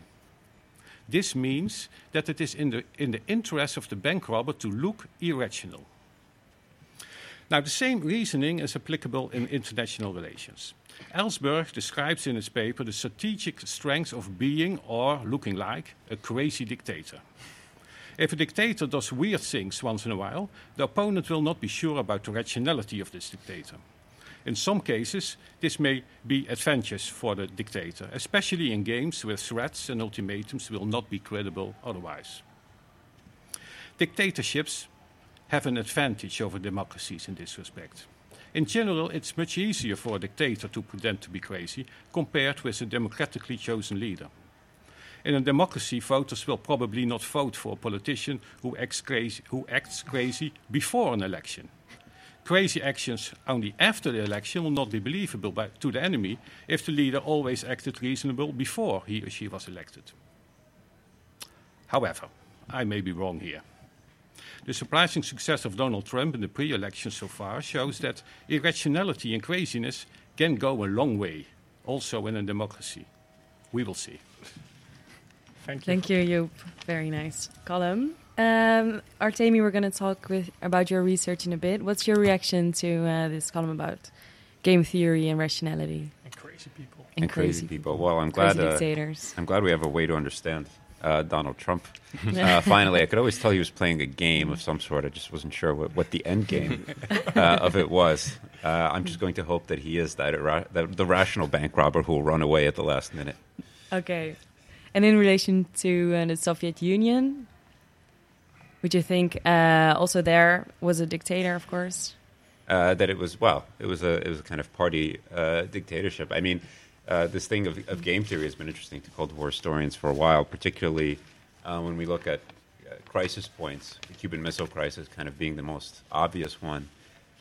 Speaker 6: This means that it is in the, in the interest of the bank robber to look irrational. Now, the same reasoning is applicable in international relations. Ellsberg describes in his paper the strategic strength of being or looking like a crazy dictator. If a dictator does weird things once in a while, the opponent will not be sure about the rationality of this dictator. In some cases, this may be advantageous for the dictator, especially in games where threats and ultimatums will not be credible otherwise. Dictatorships have an advantage over democracies in this respect. In general, it's much easier for a dictator to pretend to be crazy compared with a democratically chosen leader. In a democracy, voters will probably not vote for a politician who acts crazy, who acts crazy before an election. Crazy actions only after the election will not be believable by, to the enemy if the leader always acted reasonable before he or she was elected. However, I may be wrong here. The surprising success of Donald Trump in the pre election so far shows that irrationality and craziness can go a long way, also in a democracy. We will see.
Speaker 2: Thank you.
Speaker 3: Thank you, Joep. Very nice column. Um, Artemi, we're going to talk with about your research in a bit. What's your reaction to uh, this column about game theory and rationality
Speaker 2: And crazy people.
Speaker 3: and,
Speaker 5: and crazy people. Well, I'm glad.
Speaker 3: crazy
Speaker 5: Uh. I'm glad we have a way to understand uh, Donald Trump. Uh, finally, I could always tell he was playing a game of some sort. I just wasn't sure what, what the end game uh, of it was. Uh, I'm just going to hope that he is that, that the rational bank robber who will run away at the last minute.
Speaker 3: Okay. And in relation to uh, the Soviet Union, would you think uh, also there was a dictator, of course?
Speaker 5: uh, that it was well, it was a it was a kind of party uh, dictatorship. I mean, uh, this thing of, of game theory has been interesting to Cold War historians for a while, particularly uh, when we look at uh, crisis points. The Cuban Missile Crisis kind of being the most obvious one,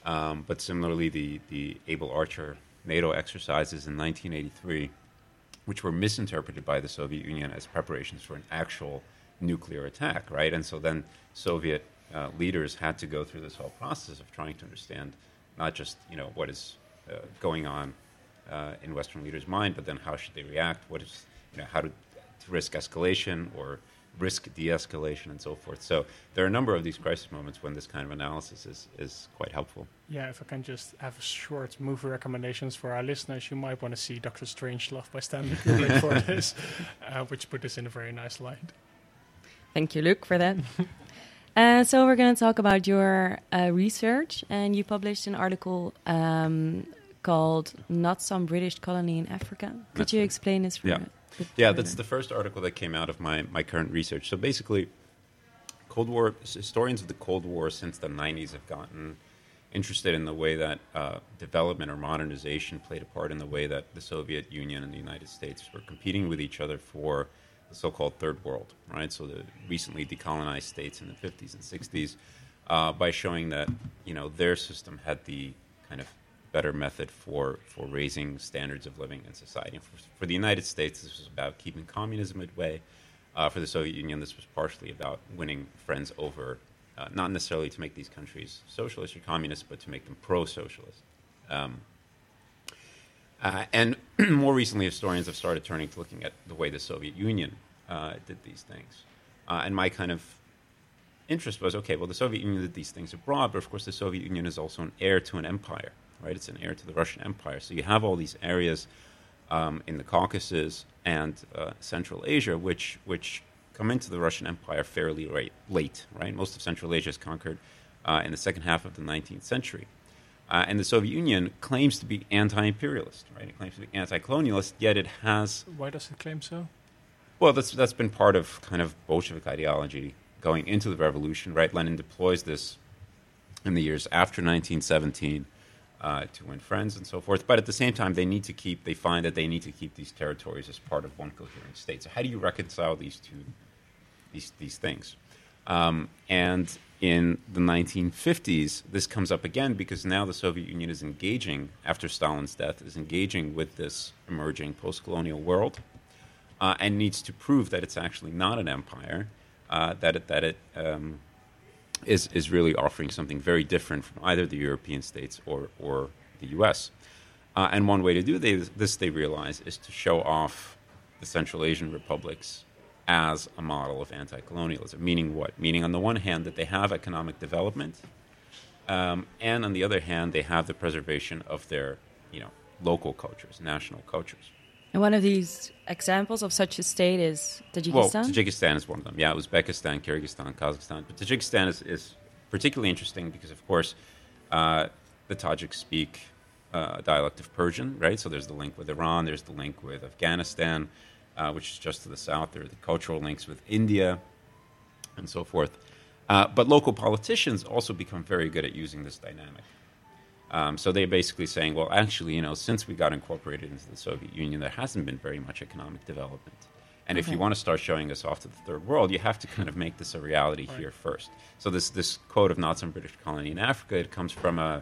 Speaker 5: um, but similarly the the Able Archer NATO exercises in 1983, which were misinterpreted by the Soviet Union as preparations for an actual nuclear attack, right? And so then Soviet uh, leaders had to go through this whole process of trying to understand not just you know what is uh, going on uh, in Western leaders' mind, but then how should they react? What is you know how to, to risk escalation or risk de-escalation and so forth. So there are a number of these crisis moments when this kind of analysis is, is quite helpful.
Speaker 2: Yeah, if I can just have a short movie recommendations for our listeners, you might want to see Doctor Strangelove by Stanley Kubrick for this, uh, which put this in a very nice light.
Speaker 3: Thank you, Luke, for that. uh, so we're going to talk about your uh, research, and you published an article um, called "Not Some British Colony in Africa." Could you explain this? For
Speaker 5: Yeah.
Speaker 3: bit
Speaker 5: Yeah, that's the first article that came out of my, my current research. So basically, Cold War historians of the Cold War since the 90s have gotten interested in the way that uh, development or modernization played a part in the way that the Soviet Union and the United States were competing with each other for the so-called third world, right? So the recently decolonized states in the 50s and 60s, uh, by showing that you know their system had the kind of better method for, for raising standards of living in society. For, for the United States, this was about keeping communism at bay. Uh, for the Soviet Union, this was partially about winning friends over, uh, not necessarily to make these countries socialist or communist, but to make them pro-socialist. Um, uh, and more recently, historians have started turning to looking at the way the Soviet Union uh, did these things. Uh, and my kind of interest was okay, well, the Soviet Union did these things abroad, but of course, the Soviet Union is also an heir to an empire, right? It's an heir to the Russian Empire. So you have all these areas um, in the Caucasus and uh, Central Asia, which, which come into the Russian Empire fairly late, late right? Most of Central Asia is conquered uh, in the second half of the 19th century. Uh, and the Soviet Union claims to be anti-imperialist, right? It claims to be anti-colonialist, yet it has
Speaker 2: Why does it claim so?
Speaker 5: well, that's that's been part of kind of Bolshevik ideology going into the revolution, right? Lenin deploys this in the years after 1917 uh, to win friends and so forth. But at the same time, they need to keep. They find that they need to keep these territories as part of one coherent state. So how do you reconcile these two these these things? Um, and in the 1950s, this comes up again because now the Soviet Union is engaging, after Stalin's death, is engaging with this emerging post colonial world uh, and needs to prove that it's actually not an empire, uh, that it, that it um, is, is really offering something very different from either the European states or, or the US. Uh, and one way to do they, this, they realize, is to show off the Central Asian republics as a model of anti colonialism. Meaning what? Meaning, on the one hand, that they have economic development, um, and on the other hand, they have the preservation of their you know, local cultures, national cultures.
Speaker 3: And one of these examples of such a state is Tajikistan.
Speaker 5: Well, Tajikistan is one of them. Yeah, Uzbekistan, Kyrgyzstan, Kazakhstan. But Tajikistan is, is particularly interesting because, of course, uh, the Tajiks speak uh, dialect of Persian, right? So there's the link with Iran, there's the link with Afghanistan, uh, which is just to the south. There are the cultural links with India, and so forth. Uh, but local politicians also become very good at using this dynamic. Um, so they're basically saying, well, actually, you know, since we got incorporated into the Soviet Union, there hasn't been very much economic development. And if you want to start showing us off to the third world, you have to kind of make this a reality here first. So this this quote of not some British colony in Africa, it comes from a,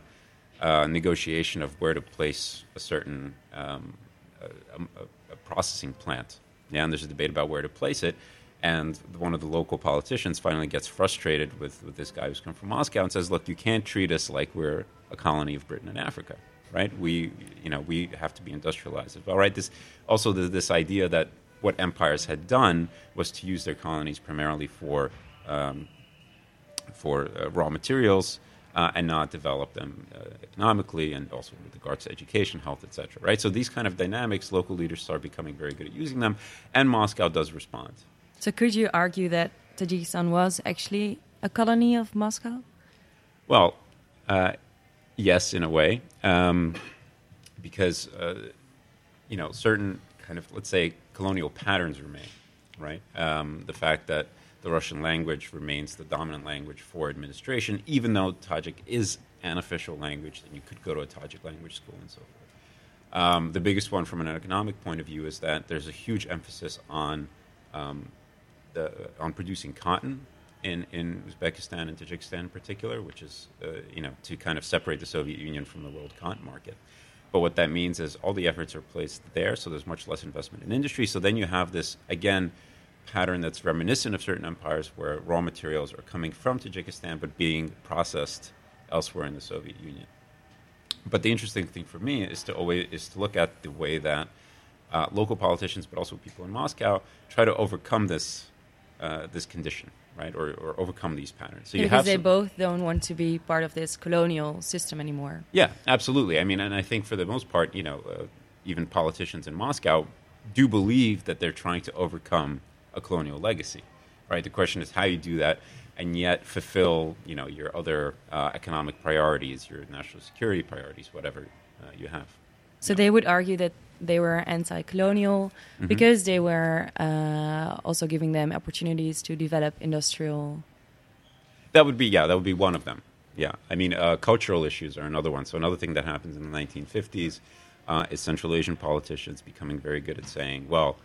Speaker 5: a negotiation of where to place a certain um, a, a, a processing plant. Yeah, and there's a debate about where to place it. And one of the local politicians finally gets frustrated with, with this guy who's come from Moscow and says, "Look, you can't treat us like we're a colony of Britain in Africa, right? We, you know, we have to be industrialized as well, right? This also the, this idea that what empires had done was to use their colonies primarily for um, for uh, raw materials uh, and not develop them uh, economically and also with regards to education, health, etc. Right. So these kind of dynamics, local leaders start becoming very good at using them, and Moscow does respond.
Speaker 3: So could you argue that Tajikistan was actually a colony of Moscow?
Speaker 5: Well, uh, yes, in a way, um, because uh, you know certain kind of let's say colonial patterns remain, right? Um, the fact that the Russian language remains the dominant language for administration, even though Tajik is an official language, and you could go to a Tajik language school and so forth. Um, the biggest one from an economic point of view is that there's a huge emphasis on um, the, on producing cotton in, in Uzbekistan and Tajikistan in particular, which is uh, you know to kind of separate the Soviet Union from the world cotton market. But what that means is all the efforts are placed there, so there's much less investment in industry. So then you have this again pattern that's reminiscent of certain empires where raw materials are coming from Tajikistan but being processed elsewhere in the Soviet Union. But the interesting thing for me is to always is to look at the way that uh, local politicians, but also people in Moscow, try to overcome this uh, this condition, right, or, or overcome these patterns. So you
Speaker 3: because
Speaker 5: have
Speaker 3: they
Speaker 5: some-
Speaker 3: both don't want to be part of this colonial system anymore.
Speaker 5: yeah, absolutely. I mean, and I think for the most part, you know, uh, even politicians in Moscow do believe that they're trying to overcome a colonial legacy, right? The question is how you do that and yet fulfill, you know, your other uh, economic priorities, your national security priorities, whatever uh, you have.
Speaker 3: So they would argue that they were anti-colonial
Speaker 5: Mm-hmm.
Speaker 3: because they were uh, also giving them opportunities to develop industrial.
Speaker 5: That would be yeah, that would be one of them. Yeah, I mean, uh, cultural issues are another one. So another thing that happens in the 1950s uh, is Central Asian politicians becoming very good at saying, well,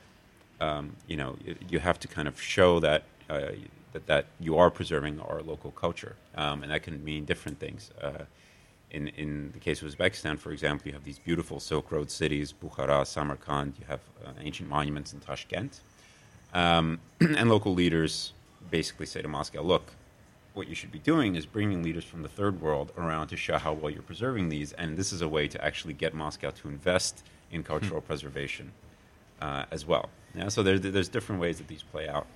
Speaker 5: um, you know, you, you have to kind of show that. Uh, that, that you are preserving our local culture, um, and that can mean different things. In, in the case of Uzbekistan, for example, you have these beautiful Silk Road cities, Bukhara, Samarkand, you have uh, ancient monuments in Tashkent. Um, and local leaders basically say to Moscow, look, what you should be doing is bringing leaders from the third world around to show how well you're preserving these. And this is a way to actually get Moscow to invest in cultural preservation uh, as well. Yeah, so there, there's different ways that these play out.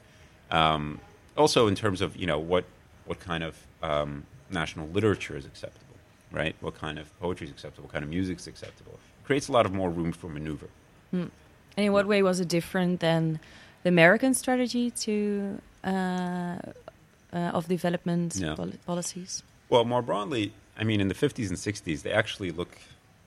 Speaker 5: Um, also, in terms of you know what what kind of um, national literature is acceptable, right? What kind of poetry is acceptable? What kind of music is acceptable? It creates a lot of more room for maneuver.
Speaker 3: And in what way was it different than the American strategy to uh, uh, of development
Speaker 5: Yeah.
Speaker 3: pol- policies?
Speaker 5: Well, more broadly, I mean, in the 50s and 60s, they actually look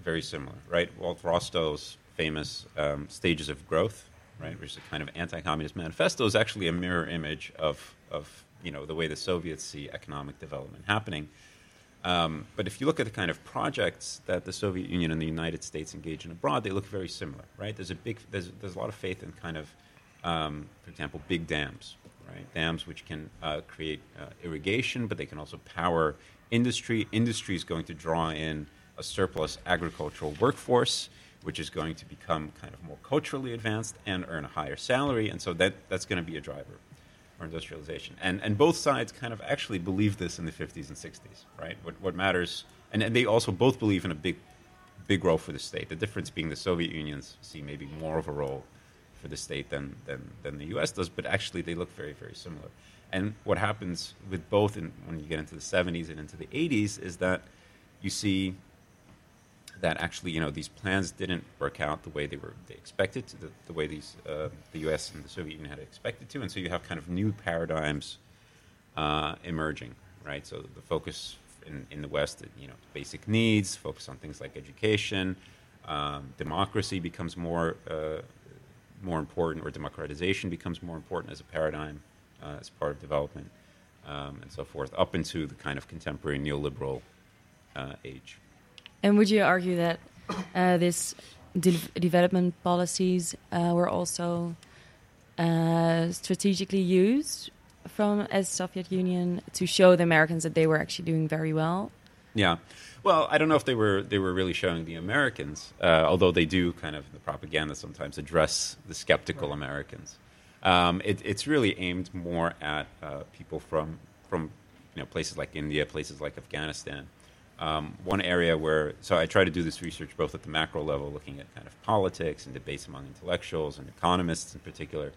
Speaker 5: very similar, right? Walt Rostow's famous um, Stages of Growth, right, which is a kind of anti-communist manifesto, is actually a mirror image of, of you know, the way the Soviets see economic development happening. Um, but if you look at the kind of projects that the Soviet Union and the United States engage in abroad, they look very similar, right? There's a big, there's, there's a lot of faith in kind of, um, for example, big dams, right? Dams which can uh, create uh, irrigation, but they can also power industry. Industry is going to draw in a surplus agricultural workforce, which is going to become kind of more culturally advanced and earn a higher salary, and so that that's going to be a driver or industrialization. And, and both sides kind of actually believe this in the 50s and 60s, right? What, what matters, and, and they also both believe in a big, big role for the state. The difference being the Soviet Unions see maybe more of a role for the state than, than, than the US does, but actually they look very, very similar. And what happens with both in, when you get into the 70s and into the 80s is that you see that actually, you know, these plans didn't work out the way they were they expected, to, the, the way these uh, the U.S. and the Soviet Union had expected to, and so you have kind of new paradigms uh, emerging, right? So the focus in, in the West, you know, basic needs, focus on things like education, um, democracy becomes more uh, more important, or democratization becomes more important as a paradigm, uh, as part of development, um, and so forth, up into the kind of contemporary neoliberal uh, age.
Speaker 3: And would you argue that uh, this de- development policies uh, were also uh, strategically used from as Soviet Union to show the Americans that they were actually doing very well?
Speaker 5: Yeah. Well, I don't know if they were they were really showing the Americans, uh, although they do kind of the propaganda sometimes address the skeptical Americans. Um, it, it's really aimed more at uh, people from from you know places like India, places like Afghanistan. Um, one area where so I try to do this research both at the macro level, looking at kind of politics and debates among intellectuals and economists in particular,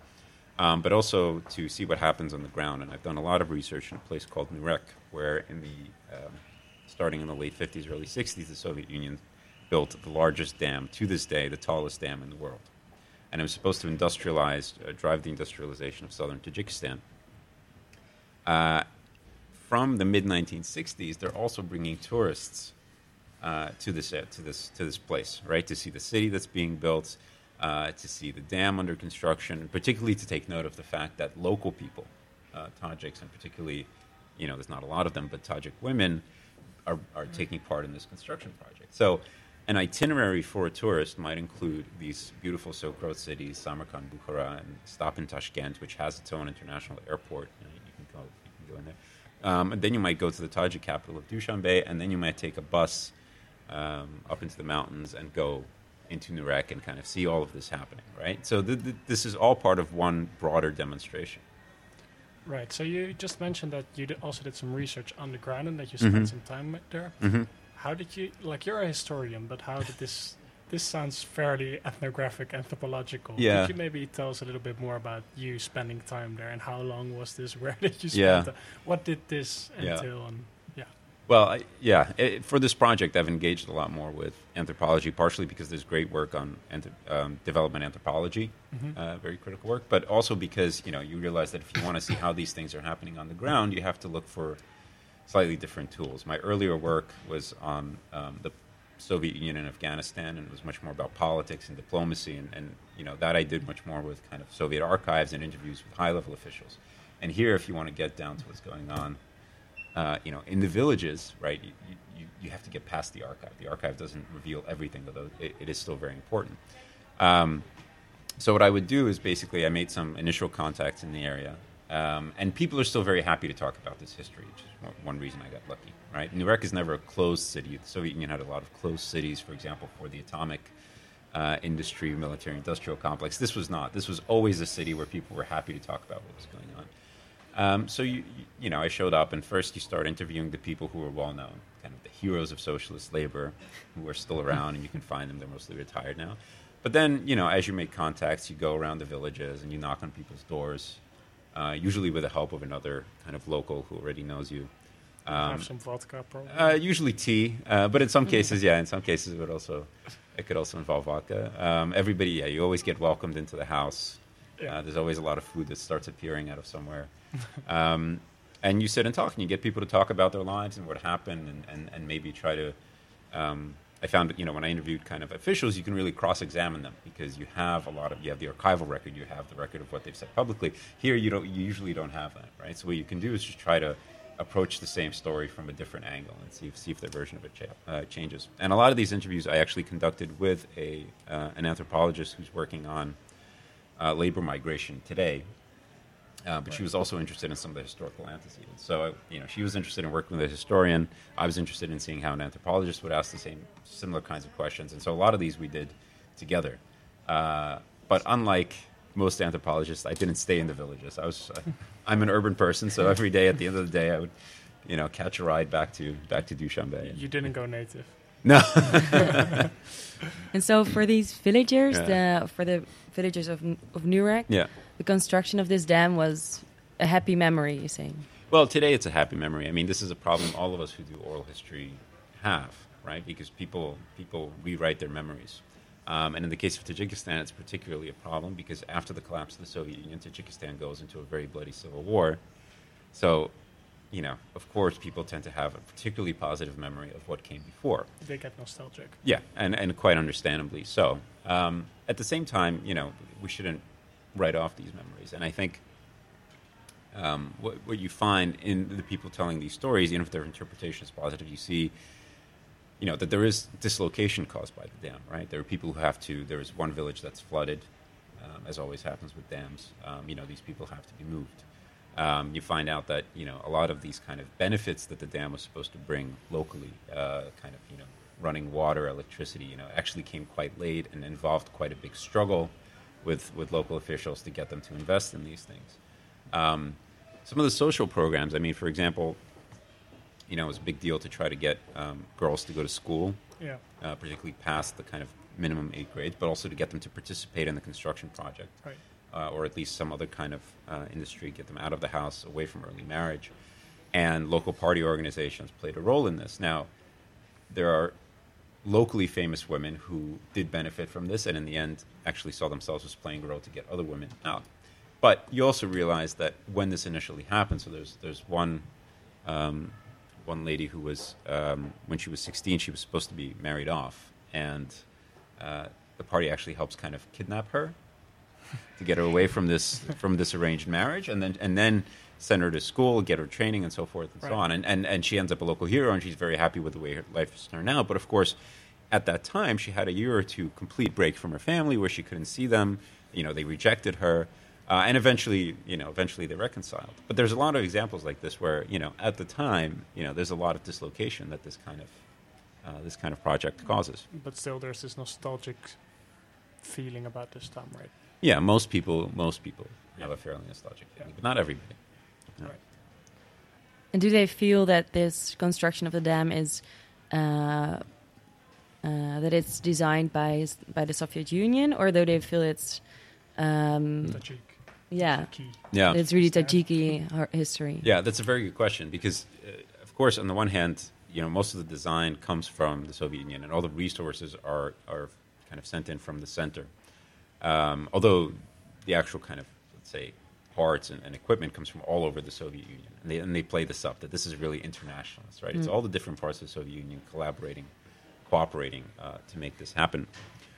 Speaker 5: um, but also to see what happens on the ground. And I've done a lot of research in a place called Nurek, where in the um, starting in the late 50s, early 60s, the Soviet Union built the largest dam to this day, the tallest dam in the world. And it was supposed to industrialize, uh, drive the industrialization of southern Tajikistan. Uh, from the mid 1960s, they're also bringing tourists uh, to this uh, to this to this place, right? To see the city that's being built, uh, to see the dam under construction, particularly to take note of the fact that local people, uh, Tajiks, and particularly, you know, there's not a lot of them, but Tajik women are are taking part in this construction project. So. An itinerary for a tourist might include these beautiful Silk Road cities, Samarkand, Bukhara, and stop in Tashkent, which has its own international airport. You, know, you can go, you can go in there. Um, and then you might go to the Tajik capital of Dushanbe, and then you might take a bus um, up into the mountains and go into Nurek and kind of see all of this happening, right? So th- th- this is all part of one broader demonstration.
Speaker 2: Right. So you just mentioned that you also did some research on the ground and that you spent
Speaker 5: Mhm.
Speaker 2: some time there.
Speaker 5: Mm-hmm.
Speaker 2: How did you like? You're a historian, but how did this? This sounds fairly ethnographic, anthropological.
Speaker 5: Yeah.
Speaker 2: Could you maybe tell us a little bit more about you spending time there and how long was this? Where did you spend?
Speaker 5: Yeah.
Speaker 2: what did this
Speaker 5: Yeah.
Speaker 2: entail? And yeah.
Speaker 5: Well, I, yeah, it, for this project, I've engaged a lot more with anthropology, partially because there's great work on um, development anthropology,
Speaker 2: Mhm.
Speaker 5: uh, very critical work, but also because you know you realize that if you want to see how these things are happening on the ground, you have to look for slightly different tools. My earlier work was on um, the Soviet Union and Afghanistan, and it was much more about politics and diplomacy, and, and you know that I did much more with kind of Soviet archives and interviews with high-level officials. And here, if you want to get down to what's going on uh, you know, in the villages, right, you, you, you have to get past the archive. The archive doesn't reveal everything, although it, it is still very important. Um, so what I would do is basically I made some initial contacts in the area, um, and people are still very happy to talk about this history, which is one, one reason I got lucky. Right, Nurek is never a closed city. The Soviet Union had a lot of closed cities, for example, for the atomic uh, industry, military industrial complex. This was not. This was always a city where people were happy to talk about what was going on. Um, so you you know I showed up, and first you start interviewing the people who are well known, kind of the heroes of socialist labor, who are still around, and you can find them. They're mostly retired now. But then you know as you make contacts, you go around the villages and you knock on people's doors, uh, usually with the help of another kind of local who already knows you. Um,
Speaker 2: have some vodka, probably.
Speaker 5: uh, usually tea, uh, but in some cases, yeah, in some cases it would also it could also involve vodka. Um, everybody, yeah, you always get welcomed into the house.
Speaker 2: Yeah.
Speaker 5: Uh, there's always a lot of food that starts appearing out of somewhere, um, and you sit and talk, and you get people to talk about their lives and what happened, and, and, and maybe try to. Um, I found you know when I interviewed kind of officials, you can really cross-examine them because you have a lot of you have the archival record, you have the record of what they've said publicly. Here, you don't, you usually don't have that, right? So what you can do is just try to approach the same story from a different angle and see if, see if their version of it cha- uh, changes. And a lot of these interviews I actually conducted with a uh, an anthropologist who's working on uh, labor migration today. Uh, but she was also interested in some of the historical antecedents. So, you know, she was interested in working with a historian. I was interested in seeing how an anthropologist would ask the same, similar kinds of questions. And so, a lot of these we did together. Uh, but unlike most anthropologists, I didn't stay in the villages. I was, uh, I'm an urban person, so every day at the end of the day, I would, you know, catch a ride back to back to Dushanbe.
Speaker 2: you didn't go native.
Speaker 5: No,
Speaker 3: And so for these villagers,
Speaker 5: Yeah.
Speaker 3: the, for the villagers of of Nurek,
Speaker 5: yeah.
Speaker 3: the construction of this dam was a happy memory. You're saying?
Speaker 5: Well, today it's a happy memory. I mean, this is a problem all of us who do oral history have, right? Because people people rewrite their memories. Um, and in the case of Tajikistan, it's particularly a problem because after the collapse of the Soviet Union, Tajikistan goes into a very bloody civil war. So, you know, of course, people tend to have a particularly positive memory of what came before.
Speaker 2: They get nostalgic.
Speaker 5: Yeah, and, and quite understandably so. Um, at the same time, you know, we shouldn't write off these memories. And I think um, what, what you find in the people telling these stories, even if their interpretation is positive, you see, you know, that there is dislocation caused by the dam, right? There are people who have to, there is one village that's flooded, um, as always happens with dams. Um, you know, these people have to be moved. Um, you find out that, you know, a lot of these kind of benefits that the dam was supposed to bring locally, uh, kind of, you know, running water, electricity, you know, actually came quite late and involved quite a big struggle with, with local officials to get them to invest in these things. Um, some of the social programs, I mean, for example, you know, it was a big deal to try to get um, girls to go to school,
Speaker 2: Yeah.
Speaker 5: uh, particularly past the kind of minimum eighth grades, but also to get them to participate in the construction project.
Speaker 2: Right.
Speaker 5: uh, or at least some other kind of uh, industry, get them out of the house, away from early marriage. And local party organizations played a role in this. Now, there are locally famous women who did benefit from this, and in the end, actually saw themselves as playing a role to get other women out. But you also realize that when this initially happened, so there's there's one um, one lady who was um, when she was 16, she was supposed to be married off, and uh, the party actually helps kind of kidnap her to get her away from this from this arranged marriage, and then and then send her to school, get her training, and so forth and
Speaker 2: Right.
Speaker 5: so on. And, and and she ends up a local hero, and she's very happy with the way her life is turned out. But of course, at that time, she had a year or two complete break from her family, where she couldn't see them. You know, they rejected her. Uh, and eventually, you know, eventually they reconciled. But there's a lot of examples like this where, you know, at the time, you know, there's a lot of dislocation that this kind of uh, this kind of project causes.
Speaker 2: But still, there's this nostalgic feeling about this time, right?
Speaker 5: Yeah, most people, most people have a fairly nostalgic feeling, but not everybody. No.
Speaker 2: Right.
Speaker 3: And do they feel that this construction of the dam is uh, uh, that it's designed by by the Soviet Union, or do they feel it's um,
Speaker 2: Tajik.
Speaker 3: Yeah,
Speaker 2: Key.
Speaker 5: Yeah,
Speaker 3: it's really
Speaker 2: Stand.
Speaker 3: Tajiki history?
Speaker 5: yeah, that's a very good question because, uh, of course, on the one hand, you know, most of the design comes from the Soviet Union, and all the resources are are kind of sent in from the center. Um, although the actual kind of let's say parts and, and equipment comes from all over the Soviet Union, and they and they play this up that this is really internationalist, right? It's
Speaker 3: Mm.
Speaker 5: all the different parts of the Soviet Union collaborating, cooperating uh, to make this happen.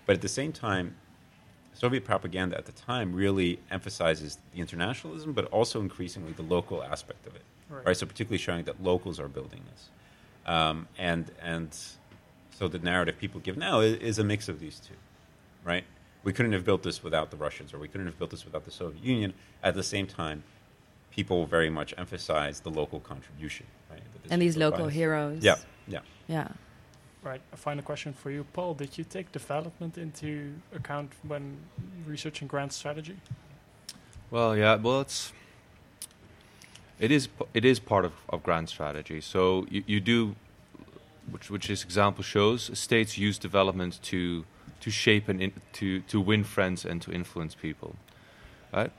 Speaker 5: But at the same time, Soviet propaganda at the time really emphasizes the internationalism, but also increasingly the local aspect of it,
Speaker 2: Right.
Speaker 5: right? So particularly showing that locals are building this, um, and and so the narrative people give now is, is a mix of these two, right? We couldn't have built this without the Russians, or we couldn't have built this without the Soviet Union. At the same time, people very much emphasize the local contribution, right? that
Speaker 3: And these local
Speaker 5: us.
Speaker 3: heroes.
Speaker 5: Yeah, yeah.
Speaker 3: yeah.
Speaker 2: Right. A final question for you, Paul. Did you take development into account when researching grand strategy?
Speaker 4: Well, yeah. Well, it's it is it is part of, of grand strategy. So you, you do, which which this example shows, states use development to to shape and in, to to win friends and to influence people, right?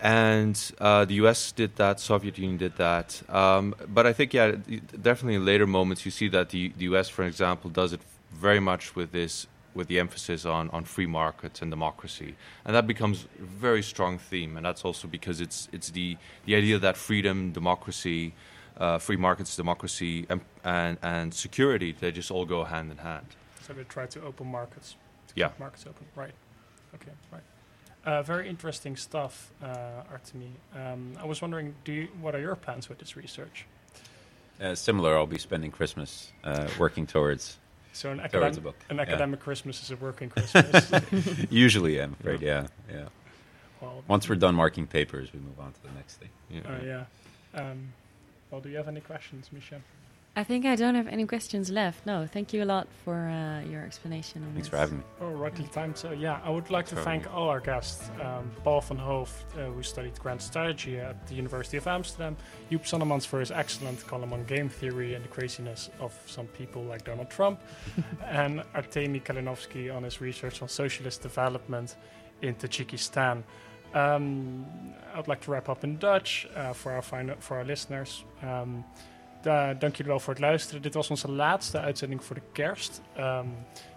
Speaker 4: And uh, the U.S. did that, Soviet Union did that. Um, but I think, yeah, definitely in later moments, you see that the, the U.S., for example, does it very much with this, with the emphasis on, on free markets and democracy, and that becomes a very strong theme. And that's also because it's it's the the idea that freedom, democracy, uh, free markets, democracy, and, and and security they just all go hand in hand.
Speaker 2: So they try to open markets. To
Speaker 4: Yeah.
Speaker 2: keep markets open. Right. Okay. Right. Uh, very interesting stuff, uh, Artemi. Um, I was wondering, do you, what are your plans with this research?
Speaker 5: Uh, similar, I'll be spending Christmas uh, working towards
Speaker 2: So an,
Speaker 5: towards
Speaker 2: academic,
Speaker 5: a book.
Speaker 2: an
Speaker 5: Yeah.
Speaker 2: Christmas is a working Christmas.
Speaker 5: Usually, I'm afraid. Yeah, yeah.
Speaker 2: well,
Speaker 5: Once we're done marking papers, we move on to the next thing.
Speaker 4: Yeah.
Speaker 2: uh, yeah. Um, well, do you have any questions, Michel?
Speaker 3: I think I don't have any questions left. No, thank you a lot for uh, your explanation. On
Speaker 5: Thanks
Speaker 3: this.
Speaker 5: for having me.
Speaker 2: Oh, rightly timed. So, yeah, I would like to
Speaker 4: Totally.
Speaker 2: thank all our guests. Um, Paul van Hooft, uh, who studied grand strategy at the University of Amsterdam. Joep Sonnemans for his excellent column on game theory and the craziness of some people like Donald Trump. and Artemi Kalinovsky on his research on socialist development in Tajikistan. Um, I would like to wrap up in Dutch uh, for, our final, for our listeners. Um, da, dank jullie wel voor het luisteren. Dit was onze laatste uitzending voor de kerst. Ehm,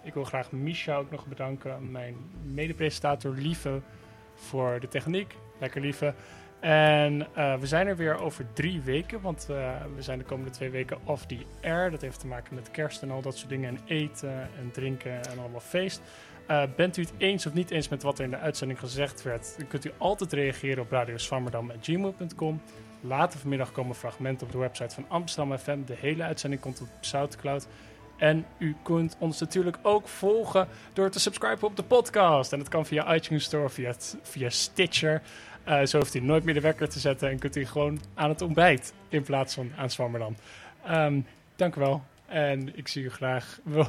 Speaker 2: ik wil graag Misha ook nog bedanken, mijn medepresentator Lieve, voor de techniek. Lekker Lieve. En eh, we zijn er weer over drie weken, want eh, we zijn de komende twee weken off the air. Dat heeft te maken met kerst en al dat soort dingen. En eten en drinken en allemaal feest. Eh, bent u het eens of niet eens met wat er in de uitzending gezegd werd? Dan kunt u altijd reageren op radioswammerdam.gmail.com. Later vanmiddag komen fragmenten op de website van Amsterdam FM. De hele uitzending komt op Soundcloud. En u kunt ons natuurlijk ook volgen door te subscriben op de podcast. En dat kan via iTunes Store, via, via Stitcher. Eh, zo hoeft u nooit meer de wekker te zetten en kunt u gewoon aan het ontbijt in plaats van aan Zwammerdam. Ehm dank u wel. En ik zie u graag, we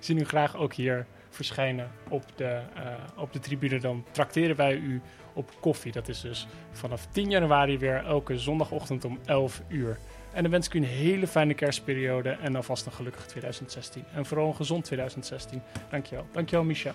Speaker 2: zien, u graag ook hier verschijnen op de, eh, op de tribune. Dan trakteren wij u op koffie. Dat is dus vanaf 10 januari weer elke zondagochtend om 11 uur. En dan wens ik u een hele fijne kerstperiode en alvast een gelukkig 2016. En vooral een gezond 2016. Dankjewel. Dankjewel, Micha.